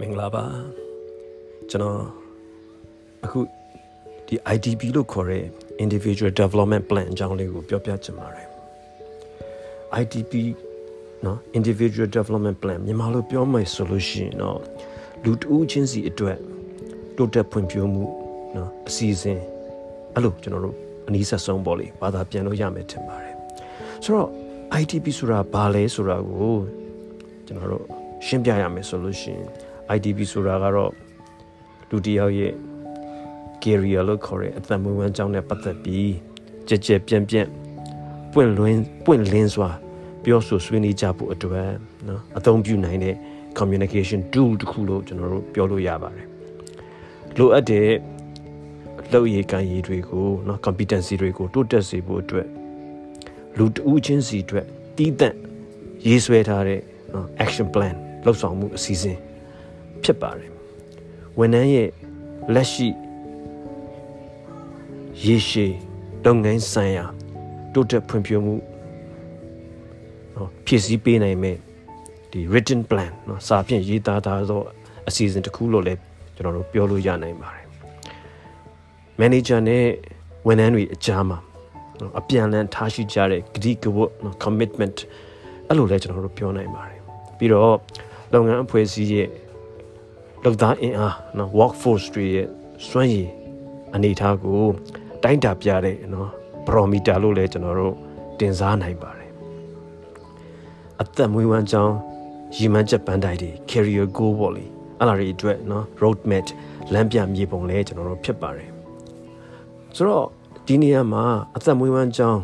မင်္ဂလာပါကျွန်တော်အခုဒီ IDP လို့ခေါ်တဲ့ Individual Development Plan အကြောင်းလေးကိုပြောပြချင်ပါတယ် IDP နော် Individual Development Plan မြန်မာလိုပြောမယ်ဆိုလို့ရှိရင်တော့လူတဦးချင်းစီအတွက်တိုးတက်ဖွံ့ဖြိုးမှုနော်အစီအစဉ်အဲ့လိုကျွန်တော်တို့အနည်းဆက်ဆုံးပေါ့လေဘာသာပြန်လို့ရမယ်ထင်ပါတယ်ဆိုတော့ IDP ဆိုတာဘာလဲဆိုတာကိုကျွန်တော်တို့ရှင်းပြရမယ်ဆိုလို့ရှိရင် IDP ဆိုတာကတော့လူတစ်ယောက်ရဲ့ career လို့ခေါ်တဲ့အသက်မွေးဝမ်းကြောင်းနဲ့ပတ်သက်ပြီးကြက်ကြက်ပြန့်ပြန့်ပွင့်လွင်ပွင့်လင်းစွာပြောဆိုဆွေးနွေးကြဖို့အတွက်နော်အသုံးပြုနိုင်တဲ့ communication tool တစ်ခုလို့ကျွန်တော်တို့ပြောလို့ရပါတယ်လိုအပ်တဲ့လုပ်ရည်ကံရည်တွေကိုနော် competency တွေကိုတိုးတက်စေဖို့အတွက်လူတဦးချင်းစီအတွက်တည်တံ့ရေးဆွဲထားတဲ့နော် action plan လှုပ်ဆောင်မှုအစီအစဉ် ဖြစ်ပါတယ်ဝန်ထမ်းရဲ့လက်ရှိရေရှည်လုပ်ငန်းဆိုင်ရာတိုးတက်ဖွံ့ဖြိုးမှုနော်ဖြည့်ဆည်းပေးနိုင်မဲ့ဒီ written plan နော်စာဖြင့်ရေးသားထားသောအစီအစဉ်တစ်ခုလို့လည်းကျွန်တော်တို့ပြောလို့ရနိုင်ပါတယ် manager နဲ့ဝန်ထမ်းတွေအကြားမှာနော်အပြန်အလှန်ထားရှိကြတဲ့ဂတိကဝတ်နော် commitment အဲ့လိုလဲကျွန်တော်တို့ပြောနိုင်ပါတယ်ပြီးတော့လုပ်ငန်းအဖွဲ့အစည်းရဲ့ လုပ်သားအင်အားနော် workforce တွေရဲ့စွမ်းရည်အနေအထားကိုတိုင်းတာပြတဲ့နော် barometer လို့လည်းကျွန်တော်တို့တင်စားနိုင်ပါတယ်အသက်မွေးဝမ်းကြောင်းရည်မှန်းချက်ပန်းတိုင်တွေ career goal ပေါ့လေအဲ့ဒါတွေအတွက်နော် road map လမ်းပြမြေပုံလည်းကျွန်တော်တို့ဖြစ်ပါတယ်ဆိုတော့ဒီနေရာမှာအသက်မွေးဝမ်းကြောင်း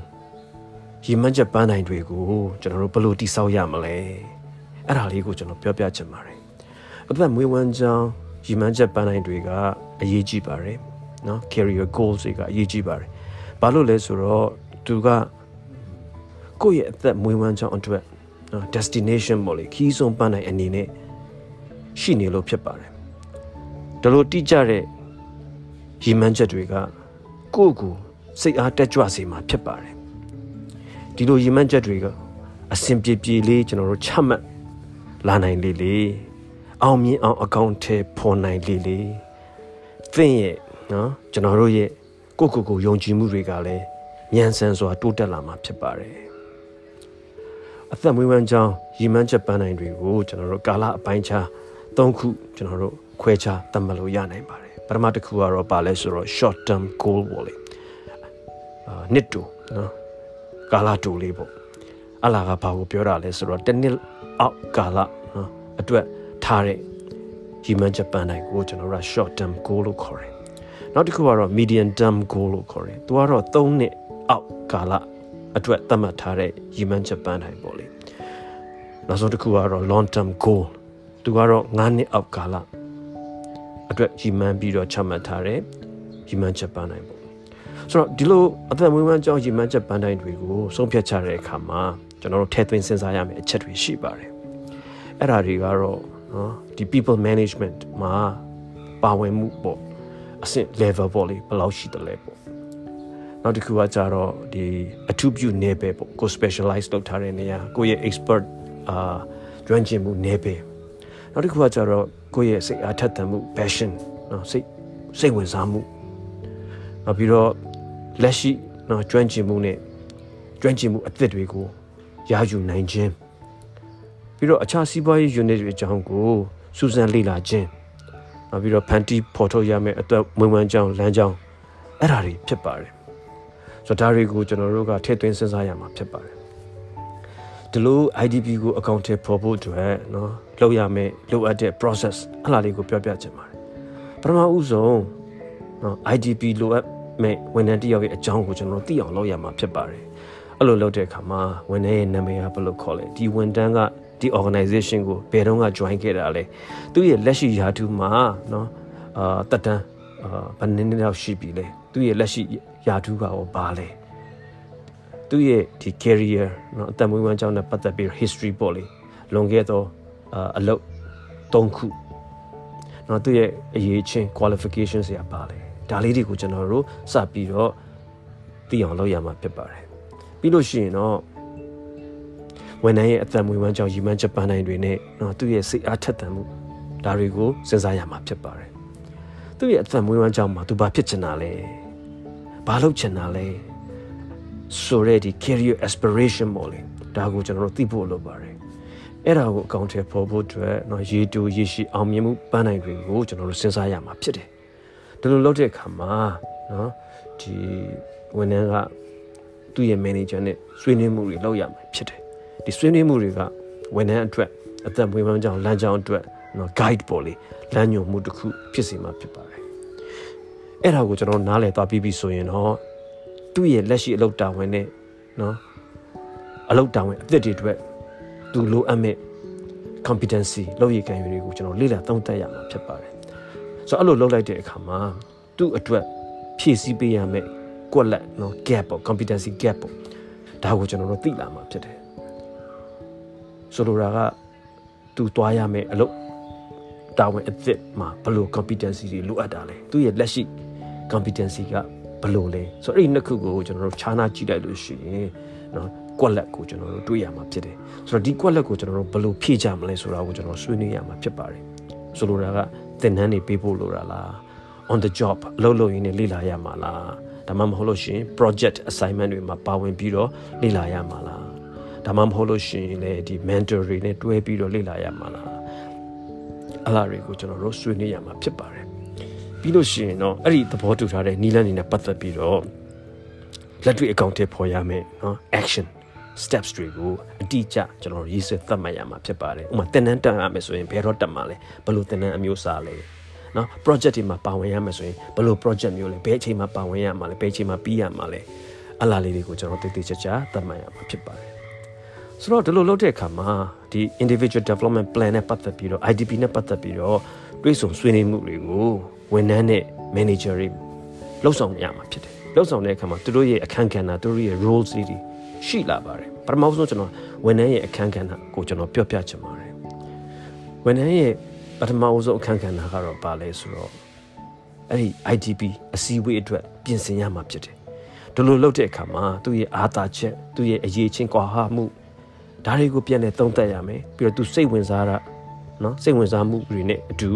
ရည်မှန်းချက်ပန်းတိုင်တွေကိုကျွန်တော်တို့ဘယ်လိုတိဆောက်ရမလဲအဲ့ဒါလေးကိုကျွန်တော်ပြောပြချင်ပါတယ် အသက်မွေးဝမ်းကြောင်းရည်မှန်းချက်ပန်းတိုင်တွေကအရေးကြီးပါတယ်နော် career goals တွေကအရေးကြီးပါတယ်ဘာလို့လဲဆိုတော့သူကကိုယ့်ရဲ့အသက်မွေးဝမ်းကြောင်းအတွက်နော် destination ပေါ့လေခီးဆုံးပန်းနိုင်အနေနဲ့ရှိနေလို့ဖြစ်ပါတယ်ဒါလို့တိကျတဲ့ရည်မှန်းချက်တွေကကိုယ့်ကိုစိတ်အားတက်ကြွစေမှာဖြစ်ပါတယ်ဒီလိုရည်မှန်းချက်တွေကအစဉ်ပြေပြေလေးကျွန်တော်တို့ချမှတ်လာနိုင်လေလေ အောင်မြင်အောင်အကောင့်ထဲပေါ်နိုင်လေလေသင်ရဲ့နော်ကျွန်တော်တို့ရဲ့ကိုကိုကိုယုံကြည်မှုတွေကလည်းညံဆန်စွာတိုးတက်လာမှာဖြစ်ပါတယ်အသက်မွေးဝမ်းကြောင်းရည်မှန်းချက်ပန်းနိုင်တွေကိုကျွန်တော်တို့ကာလအပိုင်းခြား၃ခုကျွန်တော်တို့ခွဲခြားသတ်မှတ်လို့ရနိုင်ပါတယ်ပထမတစ်ခုကတော့ပါလဲဆိုတော့ short term goal ပေါ့လေအာနှစ်တူနော်ကာလတူလေးပေါ့အလားကဘာကိုပြောတာလဲဆိုတော့တစ်နှစ်အောက်ကာလနော်အတွက် ထားတဲ့ရည်မှန်းချက်ပန်းနိုင်ကိုကျွန်တော်တို့ short term goal လို့ခေါ်တယ်နောက်တစ်ခုကတော့ medium term goal လို့ခေါ်တယ်သူကတော့3နှစ်အောက်ကာလအတွက်သတ်မှတ်ထားတဲ့ရည်မှန်းချက်ပန်းနိုင်ပေါ့လေနောက်ဆုံးတစ်ခုကတော့ long term goal သူကတော့9နှစ်အောက်ကာလအတွက်ရည်မှန်းပြီးတော့ချမှတ်ထားတဲ့ရည်မှန်းချက်ပန်းနိုင်ပေါ့ဆိုတော့ဒီလိုအသက်မွေးဝမ်းကြောင်းရည်မှန်းချက်ပန်းတိုင်းတွေကိုဆုံးဖြတ်ချတဲ့အခါမှာကျွန်တော်တို့ထည့်သွင်းစဉ်းစားရမယ့်အချက်တွေရှိပါတယ်အဲ့ဒါတွေကတော့ နော်ဒီ people management မှာပါဝင်မှုပေါ့အဆင့် level ပေါ့လေဘယ်လောက်ရှိတယ်လဲပေါ့နောက်တစ်ခုကကြတော့ဒီအထူးပြုနေပဲပေါ့ကို specialize လုပ်ထားတဲ့နေရာကိုရဲ့ expert အာကျွမ်းကျင်မှုနေပဲနောက်တစ်ခုကကြတော့ကိုရဲ့စိတ်အားထက်သန်မှု passion နော်စိတ်စိတ်ဝင်စားမှုနောက်ပြီးတော့လက်ရှိနော်ကျွမ်းကျင်မှုနဲ့ကျွမ်းကျင်မှုအသစ်တွေကိုရယူနိုင်ခြင်း ပြီးတော့အခြားစီးပွားရေး unit တွေအကြောင်းကိုစူးစမ်းလေ့လာခြင်းနောက်ပြီးတော့ဖန်တီးဖော်ထုတ်ရမယ့်အတွက်မွေးဝမ်းကြောင်းလမ်းကြောင်းအဲ့ဒါတွေဖြစ်ပါတယ်ဆိုတော့ဒါတွေကိုကျွန်တော်တို့ကထည့်သွင်းစဉ်းစားရမှာဖြစ်ပါတယ်ဒီလို IDP ကိုအကောင့်ထဲပေါ်ဖို့အတွက်เนาะလုပ်ရမယ့်လိုအပ်တဲ့ process အလားလေးကိုပြောပြချင်ပါတယ်ပထမဦးဆုံးเนาะ IDP လိုအပ်မဲ့ဝန်ထမ်းတယောက်ရဲ့အကြောင်းကိုကျွန်တော်တို့သိအောင်လုပ်ရမှာဖြစ်ပါတယ်အဲ့လိုလုပ်တဲ့အခါမှာဝန်ထမ်းရဲ့နာမည်ကဘယ်လိုခေါ်လဲဒီဝန်ထမ်းက ဒီ organization ကိုဘယ်တော့က join ခဲ့တာလဲသူရဲ့လက်ရှိယာတူမှာเนาะအာတက်တန်းအာဘယ်နည်းနည်းတော့ရှိပြီလဲသူရဲ့လက်ရှိယာတူကရောဘာလဲသူရဲ့ဒီ career เนาะအသက်မွေးဝမ်းကြောင်းနဲ့ပတ်သက်ပြီး history ပေါ့လေလွန်ခဲ့သောအာအလုပ်၃ခုเนาะသူရဲ့အရေးချင်း qualifications တွေပါလဲဒါလေးတွေကိုကျွန်တော်တို့စပြီးတော့သိအောင်လုပ်ရမှာဖြစ်ပါတယ်ပြီးလို့ရှိရင်တော့ ဝန်ထမ်းရဲ့အသက်မွေးဝမ်းကြောင်းရည်မှန်းချက်ပန်းနိုင်တွေနဲ့နော်သူ့ရဲ့စိတ်အားထက်သန်မှုဒါတွေကိုစဉ်းစားရမှာဖြစ်ပါတယ်။သူ့ရဲ့အသက်မွေးဝမ်းကြောင်းမှာသူဘာဖြစ်ချင်တာလဲ။ဘာလုပ်ချင်တာလဲ။ဆိုတဲ့ဒီ career aspiration ပေါ့လေ။ဒါကိုကျွန်တော်တို့သိဖို့လိုပါတယ်။အဲ့ဒါကိုအကောင့်ထဲပေါ်ဖို့အတွက်နော်ရေတူရေရှိအောင်မြင်မှုပန်းနိုင်တွေကိုကျွန်တော်တို့စဉ်းစားရမှာဖြစ်တယ်။ဒါလိုလုပ်တဲ့အခါမှာနော်ဒီဝန်ထမ်းကသူ့ရဲ့ manager နဲ့ဆွေးနွေးမှုတွေလုပ်ရမှာဖြစ်တယ် ဒီဆွေးနွေးမှုတွေကဝန်ထမ်းအတွက်အသက်မွေးဝမ်းကြောင်းလမ်းကြောင်းအတွက်နော် guide ပေါ်လေလမ်းညွှန်မှုတစ်ခုဖြစ်စီမှာဖြစ်ပါတယ်အဲ့ဒါကိုကျွန်တော်နားလည်သွားပြီးပြီဆိုရင်တော့သူ့ရဲ့လက်ရှိအလုပ်တာဝန်နဲ့နော်အလုပ်တာဝန်အသစ်တွေအတွက်သူလိုအပ်မဲ့ competency လောက်ရည်ခံယူတွေကိုကျွန်တော်လေ့လာသုံးသပ်ရမှာဖြစ်ပါတယ်ဆိုတော့အဲ့လိုလုပ်လိုက်တဲ့အခါမှာသူ့အတွက်ဖြည့်ဆည်းပေးရမယ့်ကွက်လက်နော် gap ပေါ့ competency gap ပေါ့ဒါကိုကျွန်တော်တို့သိလာမှာဖြစ်တယ် ဆိုလိုတာကသူသွားရမယ့်အလုပ်တာဝန်အသစ်မှာဘယ်လို competency တွေလိုအပ်တာလဲသူရဲ့လက်ရှိ competency ကဘယ်လိုလဲဆိုတော့အဲ့ဒီနှစ်ခုကိုကျွန်တော်တို့ခြားနာကြည့်လိုက်လို့ရှိရင်နော်ကွက်လက်ကိုကျွန်တော်တို့တွေးရမှာဖြစ်တယ်ဆိုတော့ဒီကွက်လက်ကိုကျွန်တော်တို့ဘယ်လိုဖြည့်ကြမလဲဆိုတာကိုကျွန်တော်ဆွေးနွေးရမှာဖြစ်ပါတယ်ဆိုလိုတာကသင်တန်းတွေပေးဖို့လိုတာလား on the job အလုပ်လုပ်ရင်းနဲ့လေ့လာရမှာလားဒါမှမဟုတ်လို့ရှိရင် project assignment တွေမှာပါဝင်ပြီးတော့လေ့လာရမှာလား ဒါမှမဟုတ်လို့ရှိရင်လည်းဒီ mentor တွေနဲ့တွဲပြီးတော့လေ့လာရမှာလားအဲ့လာတွေကိုကျွန်တော်တို့ဆွေးနွေးရမှာဖြစ်ပါတယ်ပြီးလို့ရှိရင်တော့အဲ့ဒီသဘောတူထားတဲ့နီးလန်းနေနဲ့ပတ်သက်ပြီးတော့လက်တွေ့အကောင့်ထဲပေါ်ရမယ်နော် action steps တွေကိုအတိအကျကျွန်တော်ရေးဆွဲသတ်မှတ်ရမှာဖြစ်ပါတယ်ဥပမာတင်နန်းတက်ရမယ်ဆိုရင်ဘယ်တော့တက်မှာလဲဘယ်လိုတင်နန်းအမျိုးအစားလဲနော် project တွေမှာပါဝင်ရမယ်ဆိုရင်ဘယ်လို project မျိုးလဲဘယ်အချိန်မှာပါဝင်ရမှာလဲဘယ်အချိန်မှာပြီးရမှာလဲအလားလေးတွေကိုကျွန်တော်တိတ်တိတ်ချာချာသတ်မှတ်ရမှာဖြစ်ပါတယ် ဆိုတော့ဒီလိုလုပ်တဲ့အခါမှာဒီ individual development plan နဲ့ပတ်သက်ပြီးတော့ IDP နဲ့ပတ်သက်ပြီးတော့တွေးဆုံဆွေးနွေးမှုတွေကိုဝန်ထမ်းနဲ့ manager တွေလှုပ်ဆောင်ရမှာဖြစ်တယ်လှုပ်ဆောင်တဲ့အခါမှာသူတို့ရဲ့အခန်းကဏ္ဍသူတို့ရဲ့ roles တွေရှိလာပါတယ်ပထမဆုံးကျွန်တော်ဝန်ထမ်းရဲ့အခန်းကဏ္ဍကိုကျွန်တော်ပြောပြချင်ပါတယ်ဝန်ထမ်းရဲ့ပထမဆုံးအခန်းကဏ္ဍကတော့ဘာလဲဆိုတော့အဲ့ဒီ IDP အစည်းအဝေးအတွက်ပြင်ဆင်ရမှာဖြစ်တယ်ဒီလိုလုပ်တဲ့အခါမှာသူ့ရဲ့အာသာချက်သူ့ရဲ့အရေးချင်းကွာဟမှု ဒါတွေကိုပြန်လည်သုံးသပ်ရမယ်ပြီးတော့သူစိတ်ဝင်စားတာနော်စိတ်ဝင်စားမှုတွေနဲ့အတူ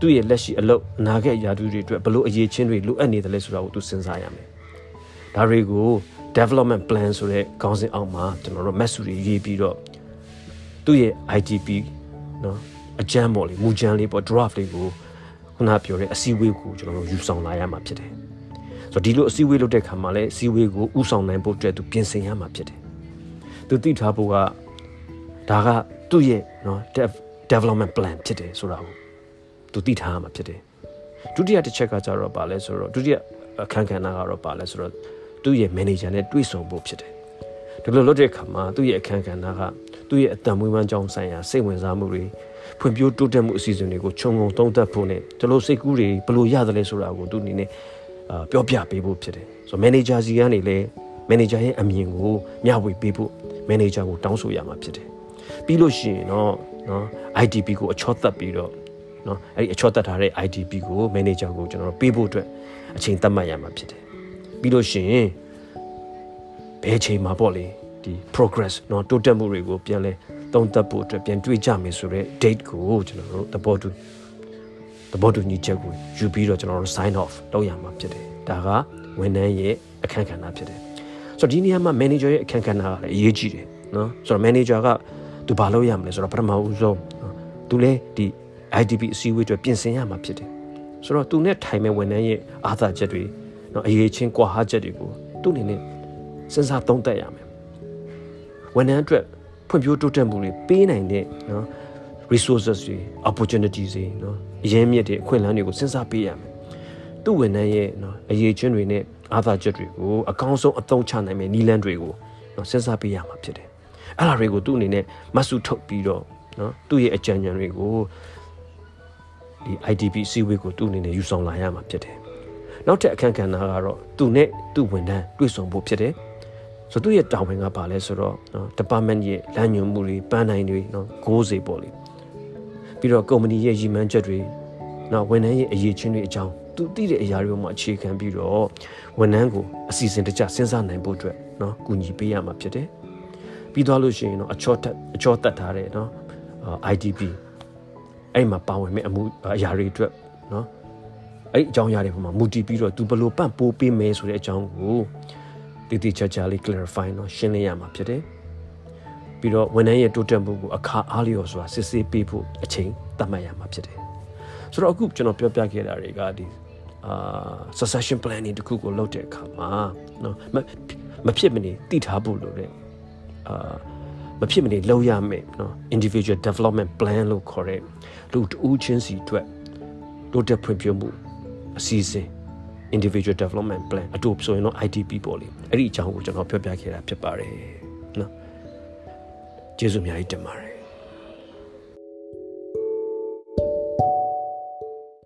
သူ့ရဲ့လက်ရှိအလုပ်အနာဂတ်ရာထူးတွေအတွက်ဘလို့အရေးချင်းတွေလိုအပ်နေတယ်လဲဆိုတာကိုသူစဉ်းစားရမယ်ဒါတွေကို development plan ဆိုတဲ့ခေါင်းစဉ်အောက်မှာကျွန်တော်တို့ message တွေရေးပြီးတော့သူ့ရဲ့ ITP နော်အကြမ်းပေါ့လေမူကြမ်းလေးပေါ့ draft လေးကိုခုနပြောတဲ့အစည်းအဝေးကိုကျွန်တော်တို့ယူဆောင်လာရမှာဖြစ်တယ်ဆိုတော့ဒီလိုအစည်းအဝေးလုပ်တဲ့ခါမှာလည်းအစည်းအဝေးကိုဥဆောင်နိုင်ဖို့အတွက်သူပြင်ဆင်ရမှာဖြစ်တယ် သူသိထားဖို့ကဒါကသူ့ရဲ့နော် development plan ဖြစ်တယ်ဆိုတာကိုသူသိထားရမှာဖြစ်တယ်ဒုတိယတစ်ချက်ကကြတော့ပါလဲဆိုတော့ဒုတိယအခန်းကဏ္ဍကတော့ပါလဲဆိုတော့သူ့ရဲ့ manager နဲ့တွေ့ဆုံဖို့ဖြစ်တယ်ဒီလိုလုပ်တဲ့အခါမှာသူ့ရဲ့အခန်းကဏ္ဍကသူ့ရဲ့အတံမွေးဝမ်းကြောင်းဆိုင်ရာစိတ်ဝင်စားမှုတွေဖွံ့ဖြိုးတိုးတက်မှုအစီအစဉ်တွေကိုခြုံငုံသုံးသပ်ဖို့နဲ့ဒီလိုစိတ်ကူးတွေဘယ်လိုရတယ်လဲဆိုတာကိုသူအနေနဲ့အာပြောပြပေးဖို့ဖြစ်တယ်ဆိုတော့ manager စီကနေလည်း manager ရဲ့အမြင်ကိုမျှဝေပေးဖို့ မန်နေဂျာကိုတောင်းဆိုရမှာဖြစ်တယ်ပြီးလို့ရှိရင်တော့နော် IDP ကိုအချော့တက်ပြီးတော့နော်အဲ့ဒီအချော့တက်ထားတဲ့ IDP ကို manager ကိုကျွန်တော်တို့ပေးဖို့အတွက်အချိန်သတ်မှတ်ရမှာဖြစ်တယ်ပြီးလို့ရှိရင်ဘယ်ချိန်မှာပေါ့လေဒီ progress နော်တိုးတက်မှုတွေကိုပြန်လဲသုံးသပ်ဖို့အတွက်ပြန်တွေးကြမယ်ဆိုတော့ date ကိုကျွန်တော်တို့သဘောတူသဘောတူညီချက်ကိုယူပြီးတော့ကျွန်တော်တို့ sign off လုပ်ရမှာဖြစ်တယ်ဒါကဝန်ထမ်းရဲ့အခက်အခဲဖြစ်တယ် ဆိုတော့ဒီနေရာမှာ manager ရဲ့အခန်းကဏ္ဍကလည်းအရေးကြီးတယ်နော်ဆိုတော့ manager ကသူဘာလုပ်ရမလဲဆိုတော့ပထမဦးဆုံးသူလည်းဒီ IDP အစည်းအဝေးအတွက်ပြင်ဆင်ရမှာဖြစ်တယ်ဆိုတော့သူနဲ့ထိုင်မဲ့ဝန်ထမ်းရဲ့အာသာချက်တွေနော်အရေးချင်းကွာဟချက်တွေကိုသူ့အနေနဲ့စဉ်းစားသုံးသပ်ရမယ်ဝန်ထမ်းအတွက်ဖွံ့ဖြိုးတိုးတက်မှုတွေပေးနိုင်တဲ့နော် resources တွေ opportunities တွေနော်အရင်းမြစ်တွေအခွင့်အလမ်းတွေကိုစဉ်းစားပေးရမယ်သူ့ဝန်ထမ်းရဲ့နော်အရေးချင်းတွေနဲ့ အာသာချက်တွေကိုအကောင်းဆုံးအသုံးချနိုင်မယ့်နည်းလမ်းတွေကိုနော်စဉ်းစားပေးရမှာဖြစ်တယ်အဲ့ဒါတွေကိုသူ့အနေနဲ့မဆုထုတ်ပြီးတော့နော်သူ့ရဲ့အကြံဉာဏ်တွေကိုဒီ IDP စီဝေးကိုသူ့အနေနဲ့ယူဆောင်လာရမှာဖြစ်တယ်နောက်ထပ်အခန်းကဏ္ဍကတော့သူနဲ့သူ့ဝန်ထမ်းတွေ့ဆုံဖို့ဖြစ်တယ်ဆိုသူ့ရဲ့တာဝန်ကပါလဲဆိုတော့နော် department ရဲ့လမ်းညွှန်မှုတွေပန်းနိုင်တွေနော်ဂိုးစေပေါ့လေပြီးတော့ company ရဲ့ရည်မှန်းချက်တွေနော်ဝန်ထမ်းရဲ့အရေးချင်းတွေအကြောင်း သူသိတဲ့အရာတွေမှာအခြေခံပြီးတော့ဝန်ထမ်းကိုအစီအစဉ်တကျစဉ်းစားနိုင်ဖို့အတွက်နော်ကူညီပေးရမှာဖြစ်တယ်ပြီးသွားလို့ရှိရင်တော့အချော့တက်အချော့တက်ထားတဲ့နော် IDP အဲ့မှာပါဝင်မဲ့အမှုအရာတွေအတွက်နော်အဲ့အကြောင်းအရာတွေပုံမှာမူတည်ပြီးတော့ तू ဘလို့ပန့်ပိုးပေးမယ်ဆိုတဲ့အကြောင်းကိုတည်တည်ချာချာလေး clarify နော်ရှင်းလင်းရမှာဖြစ်တယ်ပြီးတော့ဝန်ထမ်းရဲ့တိုးတက်မှုကိုအခါအားလျော်စွာစစ်ဆေးပေးဖို့အချိန်သတ်မှတ်ရမှာဖြစ်တယ် ဆိုတော့အခုကျွန်တော်ပြောပြခဲ့တာတွေကဒီအာ succession planning တခုကိုလုပ်တဲ့အခါမှာနော်မဖြစ်မနေတည်ထားဖို့လိုတဲ့အာမဖြစ်မနေလုပ်ရမယ်နော် individual development plan လို့ခေါ်တဲ့လူတဦးချင်းစီအတွက်တိုးတက်ဖွံ့ဖြိုးမှုအစီအစဉ် individual development plan အတူဆိုရင်တော့ IDP ပေါ့လေအဲ့ဒီအကြောင်းကိုကျွန်တော်ပြောပြခဲ့တာဖြစ်ပါတယ်နော်ကျေးဇူးအများကြီးတင်ပါတယ်